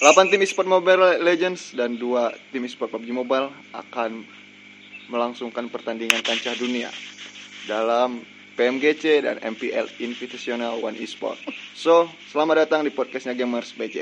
8 tim esports Mobile Legends dan 2 tim esports PUBG Mobile akan melangsungkan pertandingan kancah dunia dalam PMGC dan MPL Invitational One Esport. So, selamat datang di podcastnya Gamers by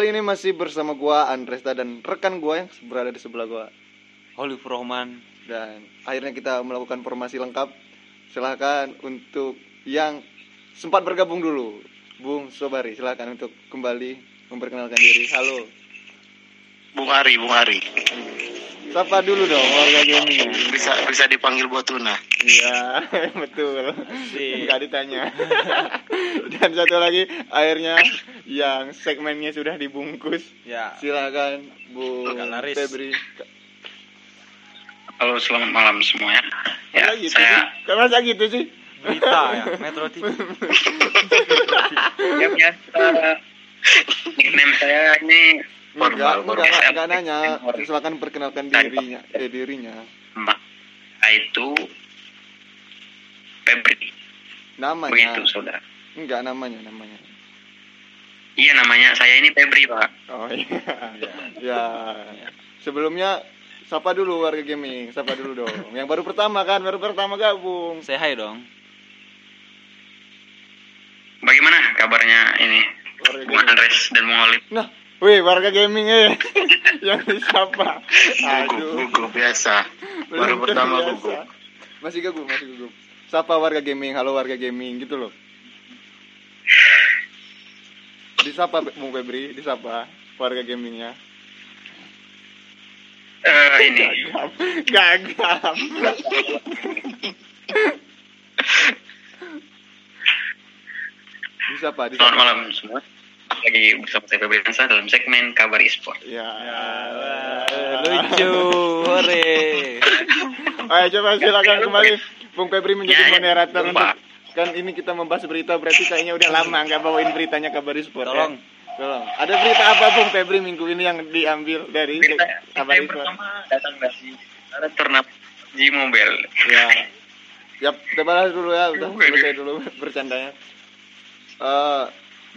kali ini masih bersama gua Andresta dan rekan gua yang berada di sebelah gua Olive Rohman dan akhirnya kita melakukan formasi lengkap. Silahkan untuk yang sempat bergabung dulu, Bung Sobari, silahkan untuk kembali memperkenalkan diri. Halo, Bung Ari, Bung Ari. Sapa dulu dong warga gaming. Bisa bisa dipanggil buat tuna. Iya, betul. Sip. Enggak ditanya. dan satu lagi akhirnya yang segmennya sudah dibungkus. ya Silakan Bu. Febri. Halo, selamat malam semuanya. Ya, Masa gitu saya sih? Masa gitu sih? berita ya Metro TV ya biasa. Nickname saya ini formal, enggak, formal. enggak, nanya. Silakan perkenalkan dirinya, eh, dirinya. Mbak. Saya itu Febri. Namanya. Begitu, saudara. Enggak namanya, namanya. Iya, namanya saya ini Febri, Pak. Oh iya. ya. Sebelumnya sapa dulu warga gaming, sapa dulu dong. Yang baru pertama kan, baru pertama gabung. saya hai dong Bagaimana kabarnya ini? Warga Bung. Andres dan Bung Olip. Nah, wih warga gaming eh yang disapa. Gugup, Aduh. gugup biasa. Baru belum pertama gugup. Masih gugup, masih gugup. Sapa warga gaming, halo warga gaming gitu loh. Disapa Bung Febri, disapa warga gamingnya. Eh, ini. Gagam. Gagam. disapa, Selamat disapa. malam semua. Lagi bersama saya Febri Dansa dalam segmen Kabar Esport. Ya. lucu hore Ayo coba silakan kembali Bung Febri menjadi Ya, ya. moderator untuk kan ini kita membahas berita berarti kayaknya udah lama nggak bawain beritanya kabar sport tolong ya. tolong ada berita apa Bung Febri minggu ini yang diambil dari Berita kabar yang sport pertama datang dari ada turnamen G Mobile. ya ya kita bahas dulu ya udah selesai dulu bercandanya Eh,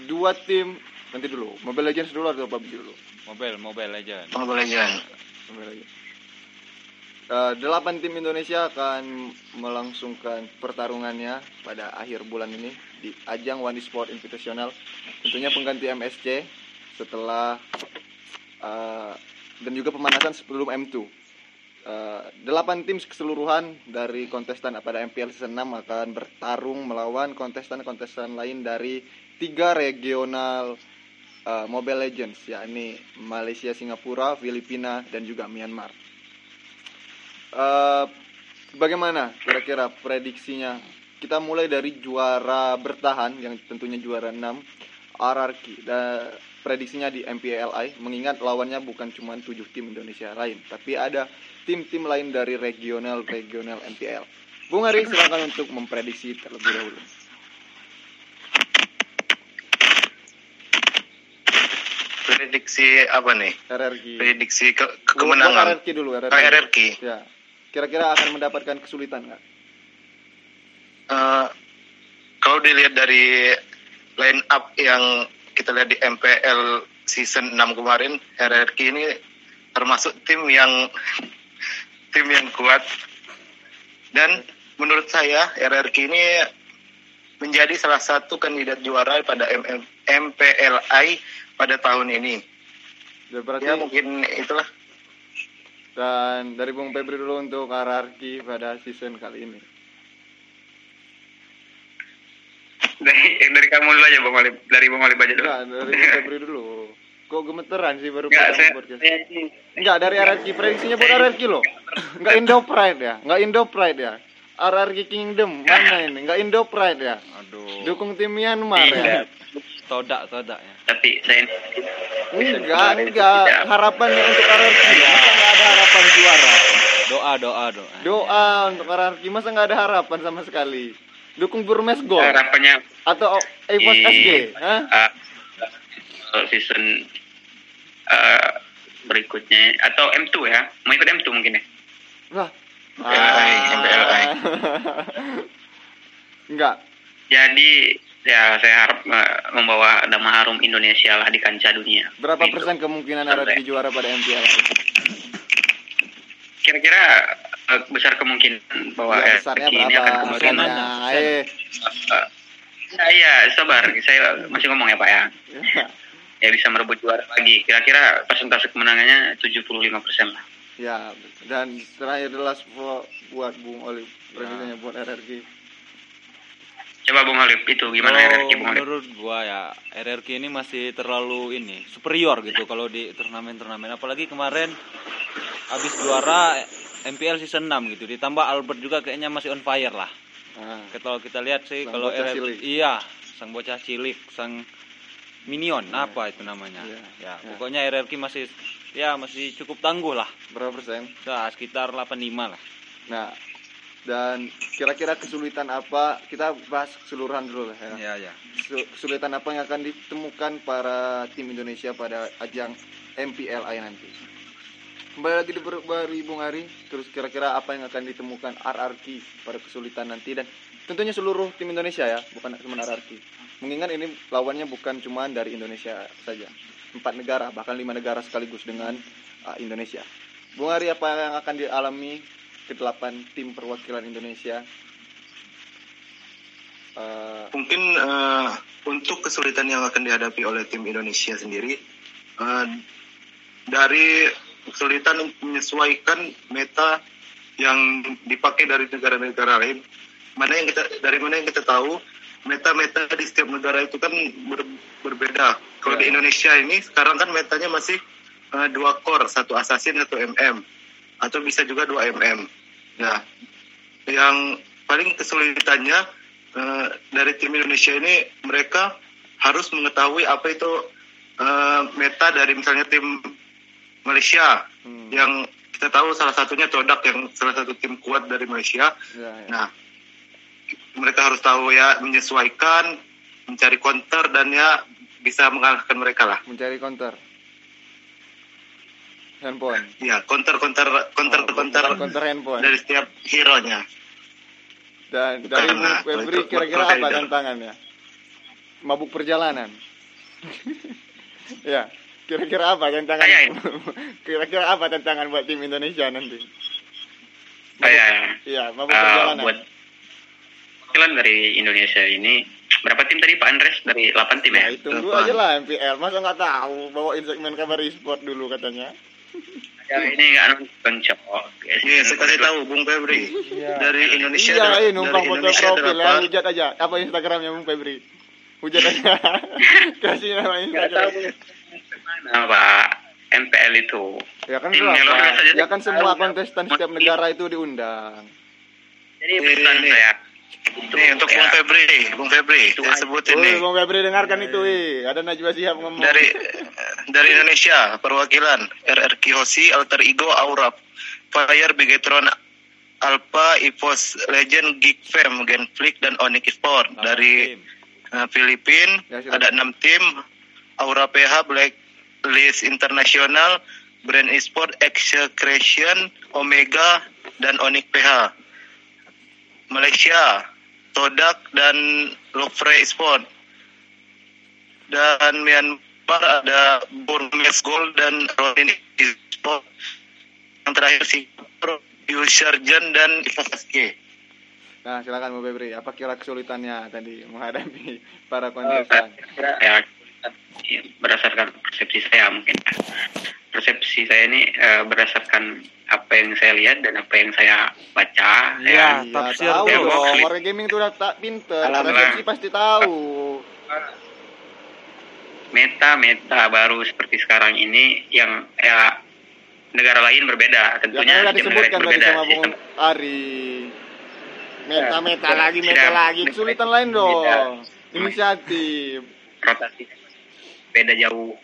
dua tim nanti dulu Mobile Legends dulu atau PUBG dulu mobile mobile legend Mobile Legend. Mobile Legends. Eh, delapan tim Indonesia akan melangsungkan pertarungannya pada akhir bulan ini di ajang One Sport Invitational. Tentunya pengganti MSC setelah eh, dan juga pemanasan sebelum M2. Eh, delapan tim keseluruhan dari kontestan pada MPL Season 6 akan bertarung melawan kontestan-kontestan lain dari tiga regional eh, Mobile Legends yakni Malaysia, Singapura, Filipina dan juga Myanmar. Eh, bagaimana kira-kira prediksinya? Kita mulai dari juara bertahan yang tentunya juara 6 RRQ dan prediksinya di MPLI mengingat lawannya bukan cuma 7 tim Indonesia lain tapi ada tim-tim lain dari regional-regional MPL. Bung Ari silakan untuk memprediksi terlebih dahulu. Prediksi apa nih? RRQ. Prediksi ke, kemenangan. RRQ dulu, RRQ. Oh, RRQ. Ya. Kira-kira akan mendapatkan kesulitan nggak? Eh, kalau dilihat dari line up yang kita lihat di MPL season 6 kemarin, RRQ ini termasuk tim yang tim yang kuat dan menurut saya RRQ ini menjadi salah satu kandidat juara pada MM MPLI pada tahun ini. Ya, berarti Ya mungkin itulah. Dan dari Bung Febri dulu untuk RRQ pada season kali ini. Dari dari kamu dulu aja Bang Olip, dari Bang Olip aja dulu. Enggak, dari Bung Febri dulu. Kok gemeteran sih baru Enggak, saya, podcast? saya Enggak dari RRQ prediksinya buat RRQ loh. Enggak Indo Pride ya, enggak Indo Pride ya. RRQ Kingdom mana ini? Enggak Indo Pride ya. Aduh. Dukung tim Myanmar ya. Todak, todak ya. Tapi saya Enggak, enggak. Harapannya untuk RRQ masa enggak ada harapan juara. Doa, doa, doa. Doa untuk RRQ masa enggak ada harapan sama sekali. Dukung Burmes Gol harapannya atau Evos Di- SG, Hah? uh, season uh, berikutnya atau M2 ya. Mau ikut M2 mungkin ya. Lah. MPLI, MPLI. Enggak. Jadi ya saya harap uh, membawa nama harum Indonesia lah di kancah dunia. Berapa Gitu. persen kemungkinan RRQ juara pada MPL? Kira-kira uh, besar kemungkinan bahwa Ya, besarnya ini akan kembali. Persennya. Eh. Uh, saya sabar, saya masih ngomong ya Pak ya. Ya bisa merebut juara lagi. Kira-kira persentase kemenangannya 75 persen lah. Ya, dan terakhir adalah buat, Bung Olive prediksinya buat RRQ. Coba Bung Halip itu gimana Kalau RRQ Bung Halip? menurut gua ya RRQ ini masih terlalu ini superior gitu kalau di turnamen-turnamen apalagi kemarin habis juara MPL season 6 gitu ditambah Albert juga kayaknya masih on fire lah Nah, kalau kita lihat sih kalau RRQ cilik. iya sang bocah cilik sang minion Iya. apa itu namanya Iya. ya Iya. pokoknya RRQ masih ya masih cukup tangguh lah berapa persen? nah, sekitar 85 lah Nah, dan kira-kira kesulitan apa? Kita bahas keseluruhan dulu lah ya. ya ya Su- Kesulitan apa yang akan ditemukan para tim Indonesia pada ajang MPLI nanti? Kembali lagi di dari Bung Ari, terus kira-kira apa yang akan ditemukan RRQ pada kesulitan nanti dan tentunya seluruh tim Indonesia ya, bukan cuma RRQ. Mengingat ini lawannya bukan cuma dari Indonesia saja, empat negara bahkan lima negara sekaligus dengan uh, Indonesia. Bung Ari apa yang akan dialami kedelapan tim perwakilan Indonesia? Uh, Mungkin eh, untuk kesulitan yang akan dihadapi oleh tim Indonesia sendiri eh, dari kesulitan untuk menyesuaikan meta yang dipakai dari negara-negara lain. Mana yang kita dari mana yang kita tahu meta-meta di setiap negara itu kan ber- berbeda. Kalau di Ya. Indonesia ini sekarang kan metanya masih eh, dua core, satu assassin, satu MM, atau bisa juga dua MM. Nah, yang paling kesulitannya eh, dari tim Indonesia ini mereka harus mengetahui apa itu eh, meta dari misalnya tim Malaysia hmm, yang kita tahu salah satunya Todak yang salah satu tim kuat dari Malaysia. ya, ya. Nah, mereka harus tahu ya menyesuaikan, mencari counter dan ya bisa mengalahkan mereka lah. mencari counter handphone. Ya, counter counter counter Oh, counter counter handphone. Dari setiap hero-nya. dan dari Karena Febri kira-kira apa tantangannya mabuk perjalanan. Ya kira-kira apa tantangan? Kira-kira apa tantangan buat tim Indonesia nanti? Saya iya mabuk eh, perjalanan. buat perwakilan dari Indonesia ini berapa tim tadi Pak Andres? Dari 8 tim ya? dulu Depan. aja lah MPL masa nggak tahu? Bawain segmen kabar e-sport dulu katanya Ya, ini nggak nonton cowok. Iya, saya kasih tahu Bung Febri. Dari Indonesia iya ini numpang dari foto profil ya hujat aja. Apa Instagramnya Bung Febri? Hujat aja. Kasih nama Instagram. Mana Pak? MPL itu. ya kan aja ya kan semua kontestan setiap negara itu diundang. Jadi pesan saya Nih untuk ya, Bung Febri, Bung Febri, Itu saya sebutin Woi, nih. Bung Febri dengarkan itu, wih. Ada Najwa Shihab ngomong. Dari dari Indonesia, perwakilan RRQ Hoshi, Alter Ego, Aura, Fire, Bigetron, Alpha, Evos, Legend, Geek Fam, Genflix, dan Onyx Sport. Dari uh, Filipin Ya, ada enam tim, Aura PH, Blacklist Internasional, Brand Esport, Execration, Omega, dan Onyx PH. Malaysia, Todak, dan Lofre Sport. Dan Myanmar ada Burmese Gold dan Ronin Sport. Yang terakhir Singapura, Yusharjan, dan FSG. Nah, silakan Bung Febri. Apa kira kesulitannya tadi menghadapi para Oh, kontestan? ya, berdasarkan persepsi saya mungkin persepsi saya ini eh, berdasarkan apa yang saya lihat dan apa yang saya baca Iya. ya, Iya, tafsir tahu dia dong. Warga gaming itu udah tak pinter. Persepsi pasti tahu. meta meta baru seperti sekarang ini yang ya negara lain berbeda Ya tentunya kan tadi tim negara sebutkan tadi berbeda sama Bung Ari. Meta meta Ya, lagi meta tidak- lagi. Kesulitan lain dong. Tidak. Inisiatif. rotasi beda jauh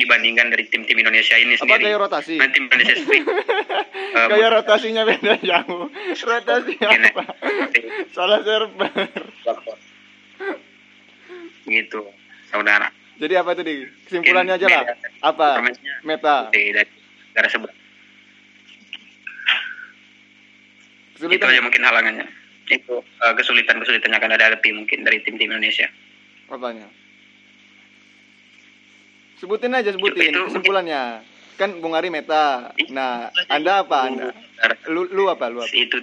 dibandingkan dari tim-tim Indonesia ini Apa sendiri. gaya rotasi? Nah, tim Indonesia sendiri. eh, Gaya rotasinya beda jauh. Rotasi ya, apa? Salah server. gitu, saudara. Jadi apa tadi? Kesimpulannya aja lah. Apa? Meta. dari negara sebelah. Itu Kesulitan. aja mungkin halangannya. Itu eh, kesulitan-kesulitan yang akan ada hadapi mungkin dari tim-tim Indonesia. Apanya? Sebutin aja sebutin Itu- kesimpulannya. Kan Bung Ari meta. Nah, Anda apa Anda? Lu lu apa lu apa? itu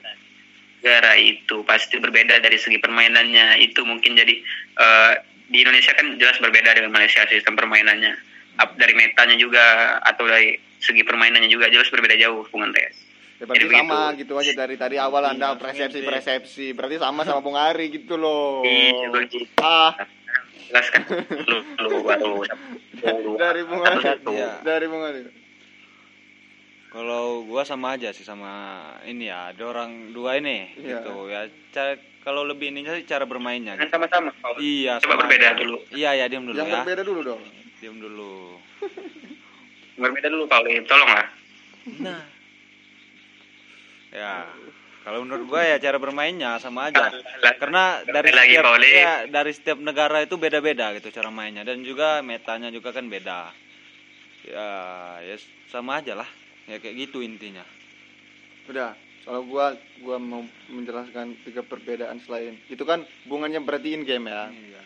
negara itu pasti berbeda dari segi permainannya itu mungkin jadi eh, di Indonesia kan jelas berbeda dengan Malaysia sistem permainannya Ap- dari metanya juga atau dari segi permainannya juga jelas berbeda jauh Bung Andreas Ya berarti Jadi sama begitu. gitu aja dari tadi awal Anda persepsi-persepsi. Berarti sama sama Bung Ari gitu loh. Iya, begitu. Ah, jelas kan lu lu baru dari Bung Ari. satu Iya. Dari Bung Ari. Kalau gua sama aja sih sama ini ya, ada orang dua ini Iya. gitu ya. Cara kalau lebih ininya sih cara bermainnya. kan Gitu. sama-sama Paul. Iya, Coba sama berbeda aja. dulu. Iya, ya diam dulu Yang ya. berbeda dulu dong. Diam dulu. berbeda dulu Paul tolonglah Nah. Ya. Kalau menurut gua ya cara bermainnya sama aja. Karena dari lagi setiap ya, dari setiap negara itu beda-beda gitu cara mainnya dan juga metanya juga kan beda. Ya, ya sama aja lah. Ya kayak gitu intinya. Udah. Kalau gua gua mau menjelaskan tiga perbedaan selain itu kan bunganya berarti in game ya. Iya.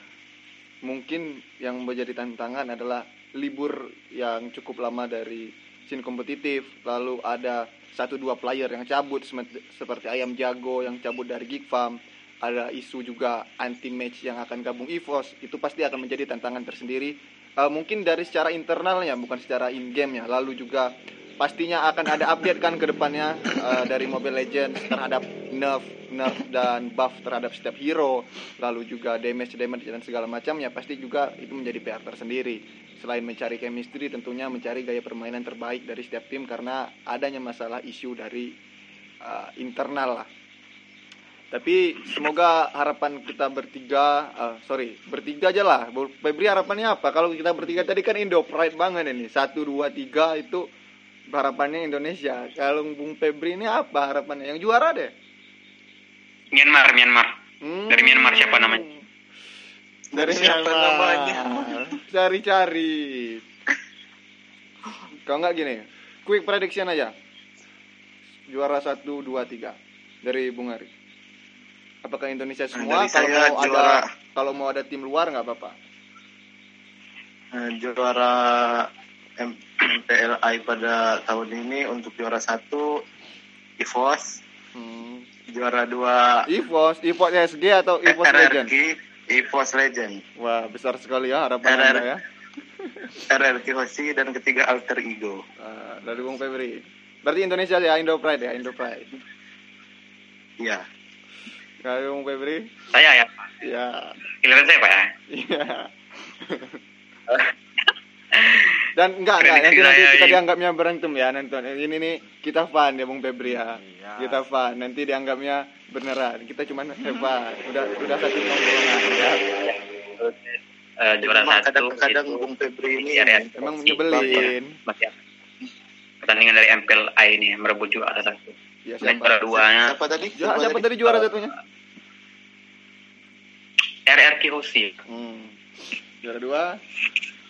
mungkin yang menjadi tantangan adalah libur yang cukup lama dari scene kompetitif lalu ada satu dua player yang cabut seperti ayam jago yang cabut dari gig farm ada isu juga anti match yang akan gabung EVOS itu pasti akan menjadi tantangan tersendiri Eh, mungkin dari secara internalnya bukan secara in game ya lalu juga pastinya akan ada update kan ke depannya eh, dari Mobile Legends terhadap nerf nerf dan buff terhadap setiap hero. Lalu juga damage damage dan segala macamnya pasti juga itu menjadi PR tersendiri. Selain mencari chemistry tentunya mencari gaya permainan terbaik dari setiap tim karena adanya masalah isu dari eh, internal lah. Tapi semoga harapan kita bertiga eh, sorry bertiga aja lah. Febri harapannya apa? Kalau kita bertiga tadi kan Indo Pride banget ini. Satu dua tiga itu harapannya Indonesia kalau Bung Febri ini apa harapannya yang juara deh Myanmar Myanmar Hmm. Dari Myanmar siapa namanya? Dari Siapa Myanmar. namanya? Cari-cari. Kalau nggak gini, quick prediction aja. Juara 1, 2, 3 dari Bung Ari. Apakah Indonesia semua? dari Kalau saya mau juara. ada kalau mau ada tim luar nggak apa-apa. Eh, juara MPLI pada tahun ini untuk juara satu EVOS, Hmm. juara dua EVOS, EVOS SG atau EVOS Legend? RRQ, EVOS Legend, Wah, besar sekali ya harapan RR. Anda ya. RRQ Hoshi dan ketiga Alter Ego. Ah, dari Bung Febri. Berarti Indonesia ya, Indo Pride ya, Indo Pride. Iya. Kalau Bung Febri? saya ya Ya. giliran saya pak ya Iya. Dan enggak enggak nanti nanti kita ini- dianggapnya berantem ya nonton. Ini nih kita fun ya Bung Febri ya. Iya. Kita fun. Nanti dianggapnya beneran. Kita cuma hebat. Udah udah satu tongkrongan ya. Eh, juara satu kadang-kadang itu Bung Febri ini ya. Emang nyebelin. masih ada. pertandingan dari MPLI ini merebut juara satu Ya dan siapa? juara duanya siapa tadi? Siapa, siapa tadi juara satunya? RRQ Hoshi Hmm. Juara dua.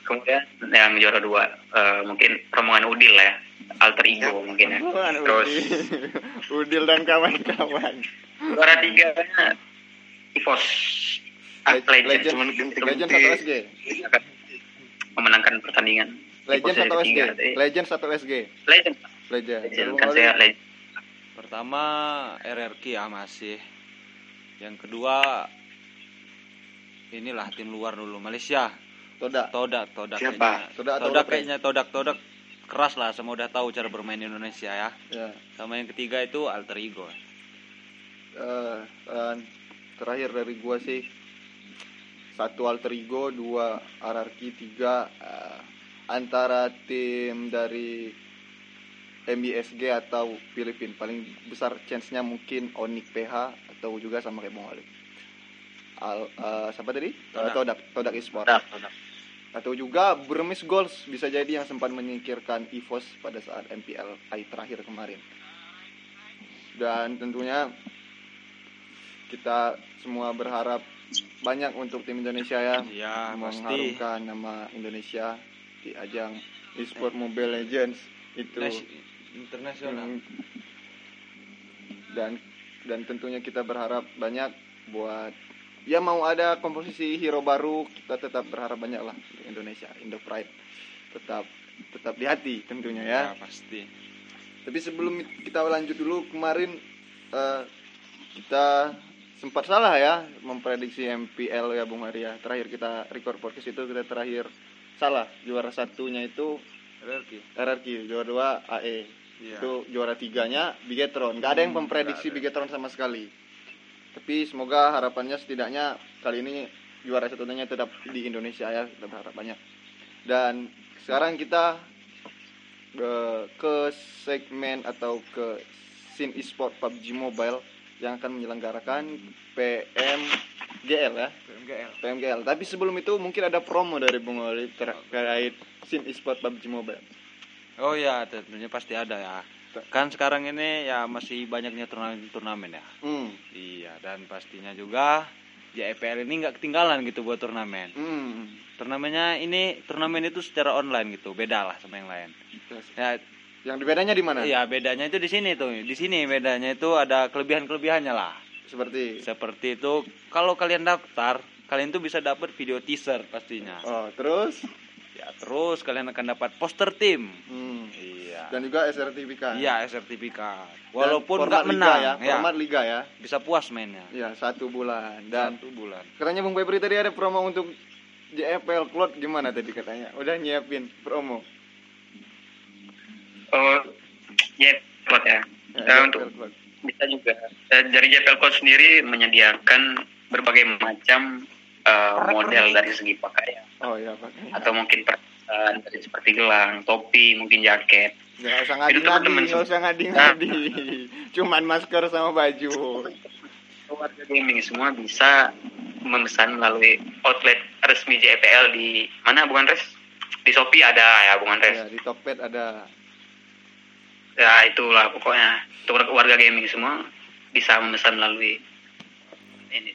Kemudian yang juara dua eh, mungkin rombongan Udil lah ya alter ego mungkin ya terus Udil. Udil dan kawan-kawan. juara tiga Ivos Leg- Legend Legend, Cuman. Legend satu SG. akan memenangkan pertandingan Legend satu SG. Legend satu SG. Legend Legend. Legend kan saya Legend Pertama RRQ ya masih. Yang kedua inilah tim luar dulu Malaysia. Toda. Todak, Todak Siapa? kayaknya. Todak Todak kayaknya Todak, Todak keras lah semua udah tahu cara bermain Indonesia ya. Ya. Sama yang ketiga itu alter ego. Eh, dan terakhir dari gua sih satu alter ego dua RRQ tiga eh, antara tim dari MBSG atau Filipin paling besar chance-nya mungkin Onyx PH atau juga sama kayak Bung. Al, eh, siapa tadi? Todak. Todak, Todak Esport. Nah, nah. Atau juga Burmese Goals bisa jadi yang sempat menyingkirkan EVOS pada saat MPL I terakhir kemarin. Dan tentunya kita semua berharap banyak untuk tim Indonesia ya pasti. mengharumkan nama Indonesia di ajang eSport Mobile Legends itu Nas- internasional. Hmm. dan dan tentunya kita berharap banyak buat ya mau ada komposisi hero baru kita tetap berharap banyak lah untuk Indonesia Indo Pride tetap tetap di hati tentunya ya Ya, pasti. tapi sebelum kita lanjut dulu kemarin eh, kita sempat salah ya memprediksi MPL ya Bung Maria terakhir kita record podcast itu kita terakhir salah juara satunya itu RRQ. RRQ juara dua AE Iya. itu juara tiganya Bigetron nggak ada yang Hmm, memprediksi. Bigetron sama sekali tapi semoga harapannya setidaknya kali ini juara satunya tetap di Indonesia ya kita berharap banyak dan sekarang kita eh, ke segmen atau ke scene e-sport PUBG Mobile yang akan menyelenggarakan PMGL ya PMGL. PMGL tapi sebelum itu mungkin ada promo dari Bung Oli terkait scene e-sport PUBG Mobile Oh ya, tentunya pasti ada ya. Kan sekarang ini ya masih banyaknya turnamen-turnamen ya. hmm. Iya, dan pastinya juga JEPL ini nggak ketinggalan gitu buat turnamen. Hmm. Turnamennya ini turnamen itu secara online gitu, beda lah sama yang lain. Ya, Yang bedanya di mana? iya bedanya itu di sini tuh. Di sini bedanya itu ada kelebihan-kelebihannya lah. Seperti Seperti itu, kalau kalian daftar, kalian tuh bisa dapat video teaser pastinya. oh, terus terus kalian akan dapat poster tim. hmm. Iya. dan juga sertifikat. Iya, sertifikat. Walaupun nggak liga menang, ya, ya, format liga ya. bisa puas mainnya. Ya, satu bulan. Dan Satu bulan. katanya Bung Febri tadi ada promo untuk JFL Cloud gimana tadi katanya? Udah nyiapin promo. Oh, JPL ya. Ya, Eh, untuk JFL Cloud. bisa juga dari JPL Code sendiri menyediakan berbagai macam eh, model dari segi pakaian Oh iya, atau mungkin perhiasan dari seperti gelang, topi, mungkin jaket. Nggak usah Itu ngadi-ngadi, teman-teman nggak usah ngadi-ngadi. Cuman masker sama baju. Warga gaming semua bisa memesan melalui outlet resmi JPL di mana Bung Andres? Di Shopee ada ya Bung Andres. Ya, di Tokped ada. Ya itulah pokoknya untuk warga gaming semua bisa memesan melalui ini.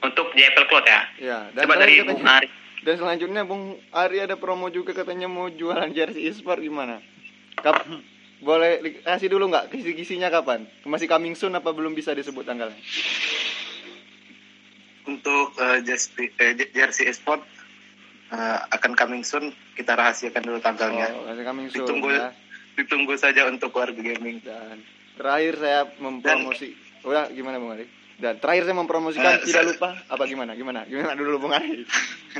Untuk JPL Cloud ya. Ya, dan Coba dari Bung Ari. Dan selanjutnya Bung Ari ada promo juga katanya mau jualan jersey e-sport gimana? Kap boleh kasih dulu nggak kisi-kisinya kapan? Masih coming soon apa belum bisa disebut tanggalnya? Untuk eh, jersey, eh, je- jersey esport eh, akan coming soon. Kita rahasiakan dulu tanggalnya. Oh, masih coming soon Ditunggu ya. ditunggu saja untuk warga gaming. Dan terakhir saya mempromosi. Udah gimana Bung Ari? Dan terakhir saya mempromosikan Eh, tidak lupa apa gimana? Gimana? Gimana dulu Bung Ari?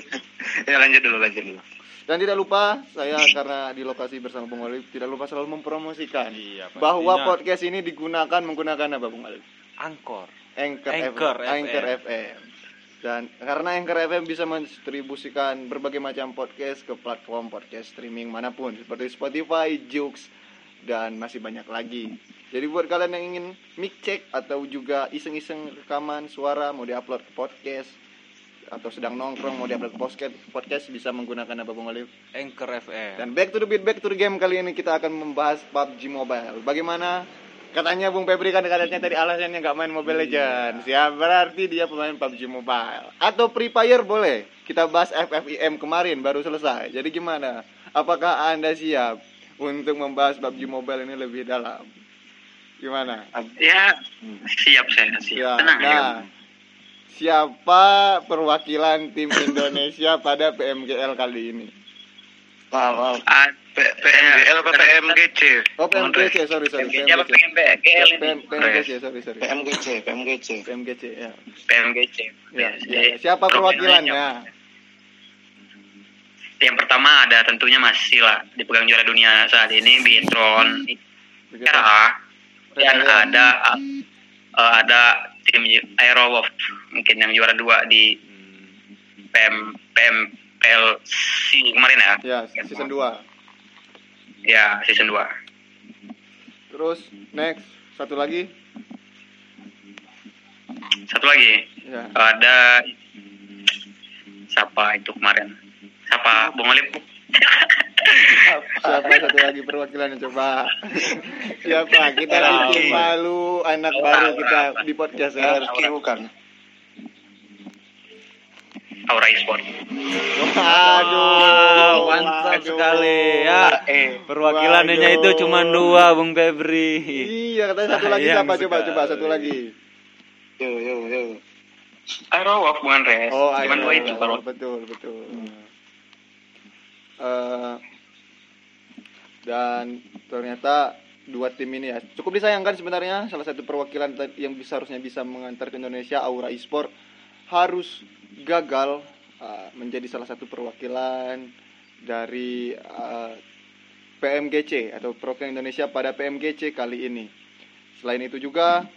ya lanjut dulu lanjut dulu. Dan tidak lupa saya karena di lokasi bersama Bung Ali tidak lupa selalu mempromosikan Iya, pastinya. bahwa podcast ini digunakan menggunakan apa Bung Ali? Angkor. Anchor, Anchor FM. FM. Anchor FM. Dan karena Anchor FM bisa mendistribusikan berbagai macam podcast ke platform podcast streaming mana pun seperti Spotify, Joox, dan masih banyak lagi. Jadi buat kalian yang ingin mic check atau juga iseng-iseng rekaman suara mau diupload ke podcast atau sedang nongkrong mau diupload ke podcast, podcast bisa menggunakan apa Bung Olive? Anchor FM. Dan back to the beat, back to the game kali ini kita akan membahas PUBG Mobile. Bagaimana katanya Bung Febri kan katanya tadi alasannya nggak main Mobile Legends. Ya berarti dia pemain PUBG Mobile. Atau Free Fire boleh. Kita bahas FFIM kemarin baru selesai. Jadi gimana? Apakah Anda siap untuk membahas PUBG Mobile ini lebih dalam? Gimana? Ya siap saya siap. Ya, Tenang ya. nah, siapa perwakilan tim Indonesia pada PMGL kali ini? Wow, wow. Ah, P- PMGL apa PMGC? Oh PMGC, sorry sorry. PMGC apa. PMGL ini? PM, PMGC, sorry sorry. PMGC, PMGC. PMGC ya. PMGC. Ya, ya. Siapa perwakilannya? Yang pertama ada tentunya masih lah dipegang juara dunia saat ini Bitron Begitu. era dan Ya, ya. ada eh, ada tim Aerowolf mungkin yang juara dua di Hmm. PM PMPLC kemarin ya Ya, season 2. ya season 2 Terus next satu lagi. satu lagi Ya. ada siapa itu kemarin siapa Bung Olip Siapa satu lagi perwakilannya coba? Siapa? Kita bikin malu anak baru kita di podcast ya. RRQ bukan Aura Esport Aduh, mantap aduh. sekali ya. eh Perwakilannya itu cuma dua, Bung Febri. Iya, katanya satu lagi Sayang siapa? Coba, coba satu lagi. yo yo yo Aerowolf bukan Res Oh, cuma ayo, dua itu betul, betul. Eh, dan ternyata dua tim ini ya cukup disayangkan sebenarnya salah satu perwakilan yang bisa harusnya bisa mengantar ke Indonesia Aura Esport harus gagal eh, menjadi salah satu perwakilan dari eh, PMGC atau perwakilan Indonesia pada PMGC kali ini. Selain itu juga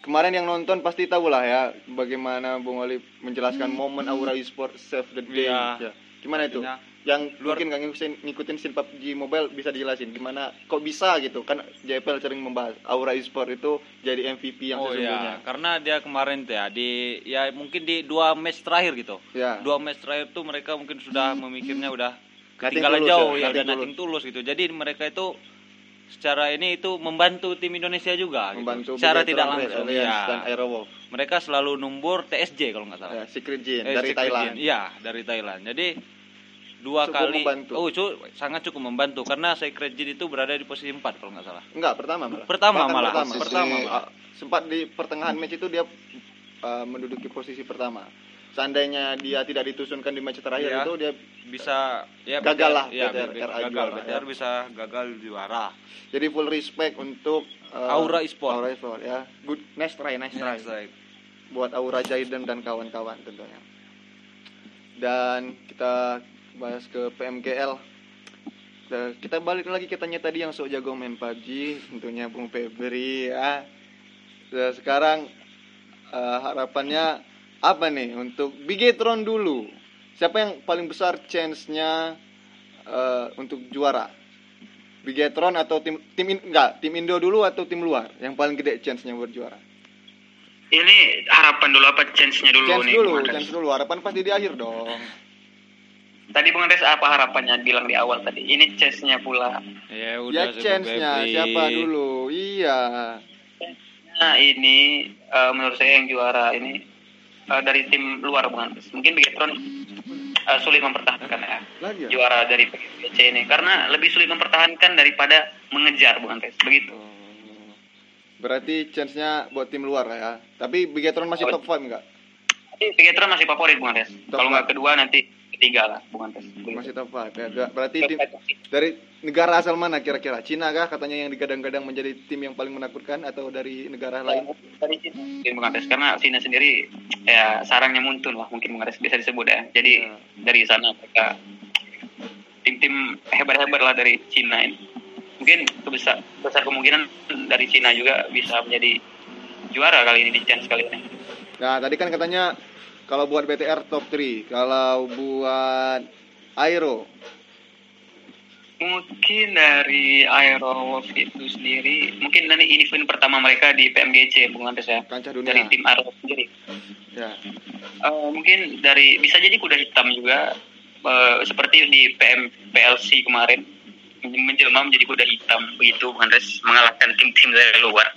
kemarin yang nonton pasti tahu lah ya bagaimana Bung Ali menjelaskan momen Aura Esport Save the Day. Iya. Ya. Gimana itu? Yang Luar- mungkin nggak ngikutin, ngikutin scene PUBG Mobile bisa dijelasin gimana kok bisa gitu kan JPL sering membahas Aura Esport itu jadi MVP yang oh sesungguhnya. ya, karena dia kemarin tuh ya di ya mungkin di dua match terakhir gitu. Ya. Dua match terakhir tuh mereka mungkin sudah memikirnya udah ketinggalan tulus jauh ya, ya, udah nothing tulus gitu. Jadi mereka itu secara ini itu membantu tim Indonesia juga gitu. Membantu secara Bigetron tidak langsung ya. dan Aerowolf. Mereka selalu numbur TSJ kalau nggak salah. Ya, Secret Jin Eh, dari Secret Thailand. Iya, dari Thailand. Jadi dua Cukup kali membantu. oh cu- sangat cukup membantu karena Secret Jin itu berada di posisi 4 kalau nggak salah. Enggak, pertama malah. Pertama Bahkan malah. Pertama, Pertama malah. ah, sempat di pertengahan match itu dia uh, menduduki posisi pertama. Seandainya dia tidak ditusunkan di match terakhir Iya. itu dia bisa ya Gagal lah, ya, BTR RA gagal juara, BTR ya. bisa gagal juara jadi full respect untuk uh, Aura Esport. Aura Esport ya. Good nice try, nice try. Next slide. Buat Aura Jaiden dan kawan-kawan tentunya. Dan kita bahas ke PMGL. Nah, kita balik lagi ke tanya tadi yang sok jago main PUBG, tentunya Bung Febri ya. Nah, sekarang eh, harapannya apa nih untuk Bigetron dulu? Siapa yang paling besar chance-nya eh, untuk juara? Bigetron atau tim tim enggak, tim Indo dulu atau tim luar yang paling gede chance-nya buat juara? Ini harapan dulu apa chance-nya dulu Chance nih dulu, chance dulu. Harapan pasti di akhir dong. tadi Bung Andres apa harapannya bilang di awal tadi ini chance-nya pula ya udah Ya chance-nya siapa dulu? Iya. Nah ini eh, menurut saya yang juara ini eh, dari tim luar Bung Andres mungkin Bigetron eh, sulit mempertahankan ya Lagi ya? juara dari PGC ini karena lebih sulit mempertahankan daripada mengejar Bung Andres begitu Oh. Berarti chance-nya buat tim luar lah ya. Tapi Bigetron masih top 5 enggak? Bigetron masih favorit Bung Andres kalau nggak kedua nanti ketiga lah Bung Andres Masih top 5 ya. Berarti tim dari negara asal mana kira-kira? Cina kah katanya yang digadang-gadang menjadi tim yang paling menakutkan atau dari negara lain? dari Cina Bung Andres karena Cina sendiri ya sarangnya muntun lah mungkin Bung Andres bisa disebut ya jadi Ya. dari sana mereka tim-tim hebat-hebat lah dari Cina ini mungkin besar besar kemungkinan dari Cina juga bisa menjadi juara kali ini di chance kali ini. Nah, tadi kan katanya kalau buat BTR top 3, kalau buat Aero. Mungkin dari Aerowolf itu sendiri mungkin nanti ini event pertama mereka di PMGC Bung Andres ya? Kancah dari dunia. tim Aerowolf sendiri. Ya. Eh, mungkin dari bisa jadi kuda hitam juga eh, seperti di PM PLC kemarin menjelma menjadi kuda hitam begitu Andres mengalahkan tim-tim dari luar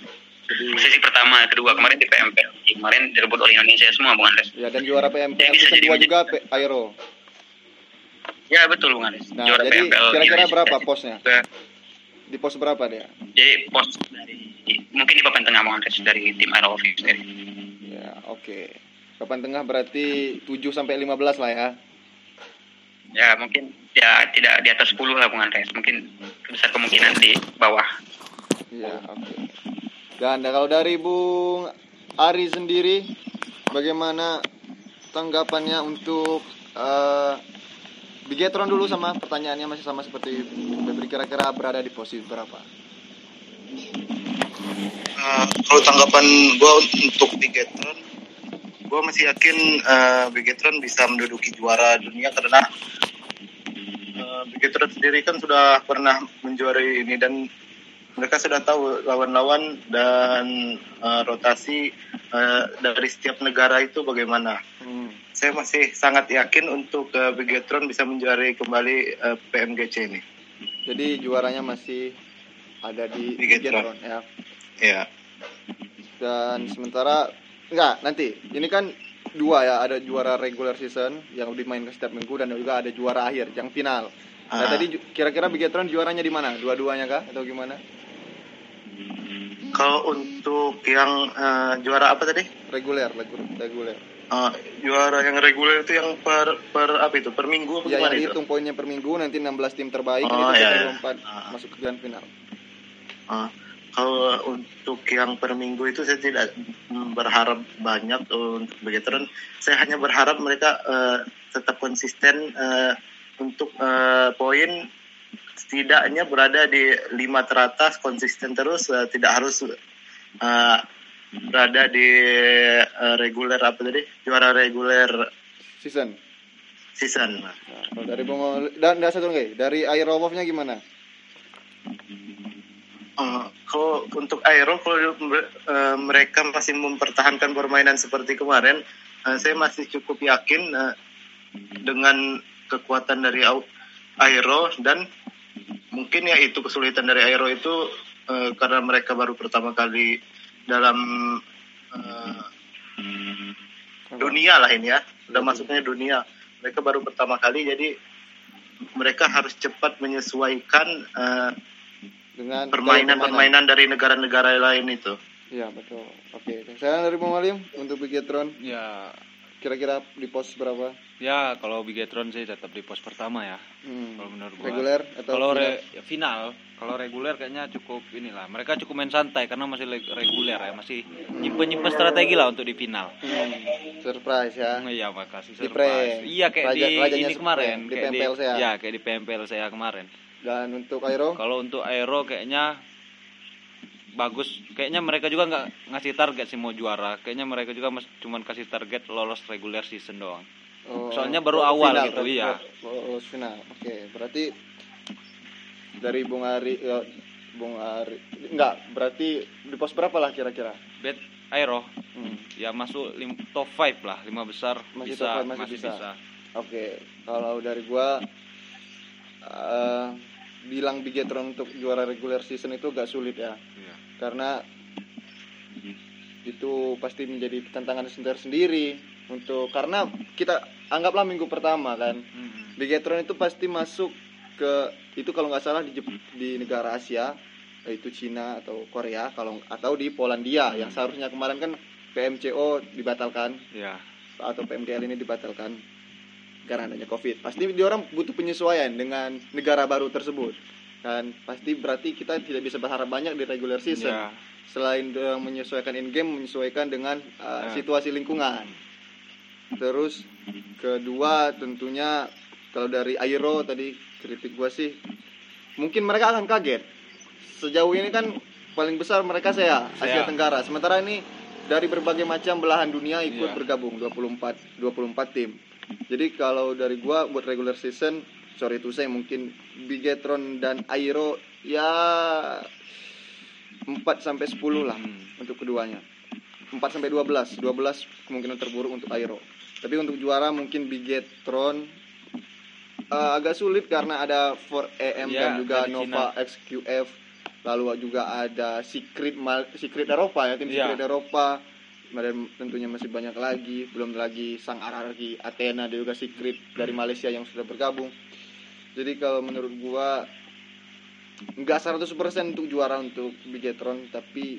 Jadi posisi pertama kedua kemarin di PM PLC kemarin direbut oleh Indonesia semua Bung Andres ya dan juara PMPL Ya, bisa jadi 2 menjadi- juga Aero. ya betul Bung Andres Nah, Juara jadi kira-kira berapa posnya? Di pos berapa dia? jadi pos dari mungkin di papan tengah Bung Andres dari tim Aerowolf sendiri Ya, oke. Papan tengah berarti 7 sampai 15 lah ya. Ya mungkin ya tidak di atas 10 lah Bung Andres mungkin besar kemungkinan di bawah Iya, oke. Dan kalau dari Bung Ari sendiri bagaimana tanggapannya untuk eh Bigetron dulu sama pertanyaannya masih sama seperti Febri kira-kira berada di posisi berapa? Eh, kalau tanggapan gue untuk Bigetron, gue masih yakin uh, Bigetron bisa menduduki juara dunia karena uh, Bigetron sendiri kan sudah pernah menjuarai ini dan mereka sudah tahu lawan-lawan dan uh, rotasi uh, dari setiap negara itu bagaimana. Hmm. Saya masih sangat yakin untuk uh, Bigetron bisa menjuarai kembali uh, PMGC ini. Jadi juaranya masih ada di Bigetron. Bigetron ya. Ya. Dan sementara enggak nanti ini kan dua ya ada juara regular season yang dimainkan setiap minggu dan juga ada juara akhir yang final. Nah, Ah. tadi kira-kira Bigetron juaranya di mana? Dua-duanya kah atau gimana? Kalau untuk yang uh, juara apa tadi? Reguler, regu- reguler. Uh, juara yang reguler itu yang per per apa itu? Per minggu apa Ya, gimana yang itu? poinnya per minggu nanti 16 tim terbaik Oh, itu iya, iya. Ah. masuk ke grand final. Uh, kalau untuk yang per minggu itu saya tidak berharap banyak untuk veteran. Saya hanya berharap mereka uh, tetap konsisten uh, untuk uh, poin setidaknya berada di lima teratas konsisten terus uh, tidak harus uh, berada di uh, reguler apa tadi juara reguler Season. season. Nah, dari Bung dan, dan satu lagi, dari Air gimana? Uh, kalau untuk Aero kalau uh, mereka masih mempertahankan permainan seperti kemarin, uh, saya masih cukup yakin uh, dengan kekuatan dari Aero dan mungkin ya itu kesulitan dari Aero itu uh, karena mereka baru pertama kali dalam uh, dunia lah ini ya, udah masuknya dunia. Mereka baru pertama kali jadi mereka harus cepat menyesuaikan uh, Dengan permainan-permainan dari negara-negara lain itu. Iya, betul. Oke, saya dari Alim untuk Bigetron Ya, kira-kira di pos berapa? ya kalau Bigetron sih tetap di pos pertama ya. Hmm. Kalau menurut gua. Reguler atau Kalau final? re- ya, final, kalau reguler kayaknya cukup inilah. Mereka cukup main santai karena masih leg- reguler ya, masih nyimpen-nyimpen strategi lah untuk di final. Hmm, surprise ya. Oh, Iya, makasih Di surprise. Iya kayak Raja- di ini surprise, kemarin, di kayak PMPL saya. Ya, kayak di PMPL saya kemarin. Dan untuk Aero? Kalau untuk Aero kayaknya bagus. Kayaknya mereka juga nggak ngasih target sih mau juara. Kayaknya mereka juga mas, cuman kasih target lolos regular season doang. Oh, Soalnya baru oh, awal final, gitu, berarti- iya. oh, final. Oke, berarti dari Bung Ari ya, Bung Ari enggak, berarti di pos berapa lah kira-kira? Bet Aero Hmm. ya masuk lim, top 5 lah, lima besar Masih bisa, top five, masih masih bisa. bisa. Oke, kalau dari gua eh, bilang Bigetron untuk juara regular season itu gak sulit ya. Iya. Karena itu pasti menjadi tantangan sendiri untuk karena kita anggaplah minggu pertama kan. Mm-mm. Bigetron itu pasti masuk ke itu kalau nggak salah di di negara Asia yaitu Cina atau Korea kalau atau di Polandia yang seharusnya kemarin kan PMCO dibatalkan Iya. atau PMDL ini dibatalkan karena adanya COVID. Pasti dia orang butuh penyesuaian dengan negara baru tersebut. Dan pasti berarti kita tidak bisa berharap banyak di regular season. Iya. Selain orang menyesuaikan in game, menyesuaikan dengan uh, Ya. situasi lingkungan. Terus kedua tentunya kalau dari Aero tadi kritik gua sih mungkin mereka akan kaget. Sejauh ini kan paling besar mereka saya Asia Saya. Tenggara. Sementara ini dari berbagai macam belahan dunia ikut Iya. bergabung 24 24 tim. Jadi kalau dari gua buat regular season sorry itu saya mungkin Bigetron dan Aero ya 4 sampai 10 lah Hmm. untuk keduanya. 4 sampai 12. 12 kemungkinan terburuk untuk Aero. Tapi untuk juara mungkin Bigetron eh, agak sulit karena ada 4AM Ya, dan juga Nova XQF lalu juga ada Secret Mal- Secret Eropa ya tim Ya. Secret Eropa dan tentunya masih banyak lagi belum lagi sang RRQ Athena dan juga Secret dari Malaysia yang sudah bergabung. Jadi kalau menurut gua nggak 100% untuk juara untuk Bigetron tapi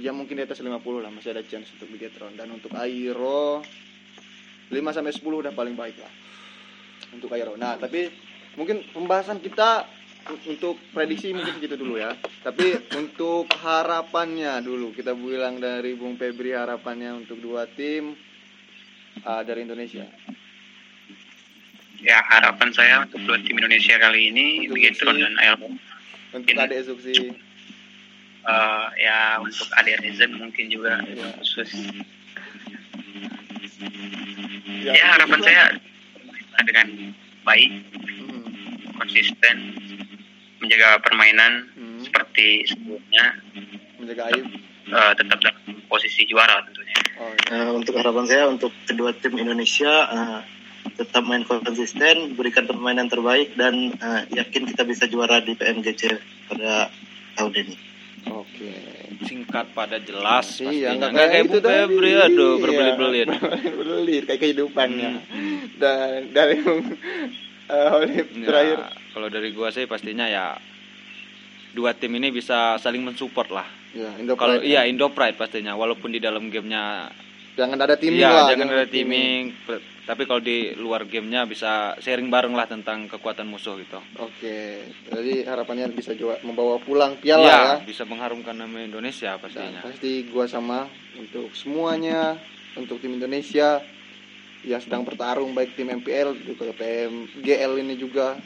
ya mungkin di atas 50 lah masih ada chance untuk Bigetron. Dan untuk Aero 5 sampai 10 udah paling baik lah. Untuk Aero. Nah, tapi mungkin pembahasan kita untuk prediksi mungkin segitu dulu ya. Tapi untuk harapannya dulu kita bilang dari Bung Febri harapannya untuk dua tim uh, dari Indonesia. Ya harapan saya untuk dua tim Indonesia kali ini Bigetron si- dan Aero. Untuk Ini. adek Zuksi eh, ya untuk adik netizen mungkin juga Iya. khusus Ya, ya harapan saya dengan baik Hmm, konsisten menjaga permainan hmm, seperti sebelumnya menjaga aib. eh, tetap dalam posisi juara tentunya Oh, Eh, untuk harapan saya untuk kedua tim Indonesia eh, tetap main konsisten, berikan permainan terbaik dan eh, yakin kita bisa juara di PMGC pada tahun ini. Oke. Singkat pada jelas Iya, pastinya. nggak Nggak kayak itu Bu Febri aduh Iya, berbelit-belit. berbelit kayak kehidupannya. Hmm. Dan dari uh, Holip Ya, terakhir. kalau dari gua sih pastinya ya dua tim ini bisa saling mensupport lah. Ya, Indo Kalau iya Indo Pride pastinya walaupun di dalam gamenya jangan ada timing iya, lah. jangan ada timing. Tapi kalau di luar gamenya bisa sharing bareng lah tentang kekuatan musuh gitu. Oke, jadi harapannya bisa juga membawa pulang piala Iya, ya. bisa mengharumkan nama Indonesia Dan pastinya. pasti gua sama untuk semuanya, untuk tim Indonesia yang sedang bertarung baik tim MPL juga PM GL ini juga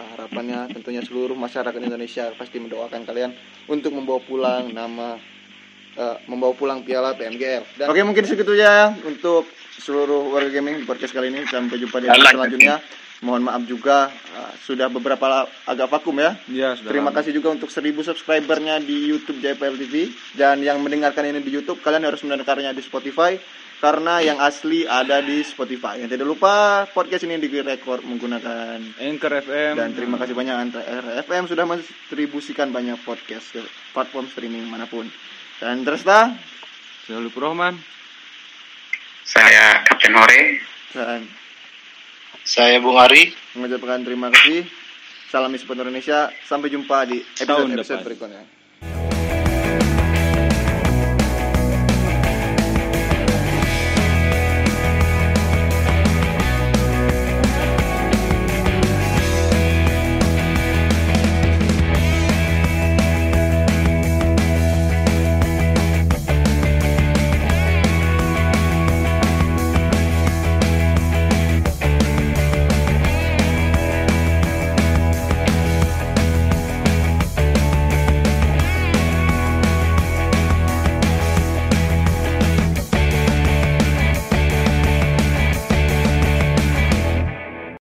harapannya tentunya seluruh masyarakat Indonesia pasti mendoakan kalian untuk membawa pulang nama eh, membawa pulang piala PMGL. Dan oke mungkin segitu ya untuk seluruh warga gaming di podcast kali ini sampai jumpa di episode selanjutnya. Mohon maaf juga eh, sudah beberapa agak vakum ya. Iya, sudah Terima lama. kasih juga untuk 1000 subscribernya di YouTube JPL TV dan yang mendengarkan ini di YouTube kalian harus mendengarkannya di Spotify karena yang asli ada di Spotify. Yang tidak lupa podcast ini direkord menggunakan Anchor FM dan terima kasih banyak Anta RFM sudah mendistribusikan banyak podcast ke platform streaming mana pun. Dan Tresta Saya Lupur Rohman. saya Kapten Hore dan Saya Bung Ari. mengucapkan terima kasih. Salam Indonesia. Sampai jumpa di Tahun episode-episode depan. berikutnya.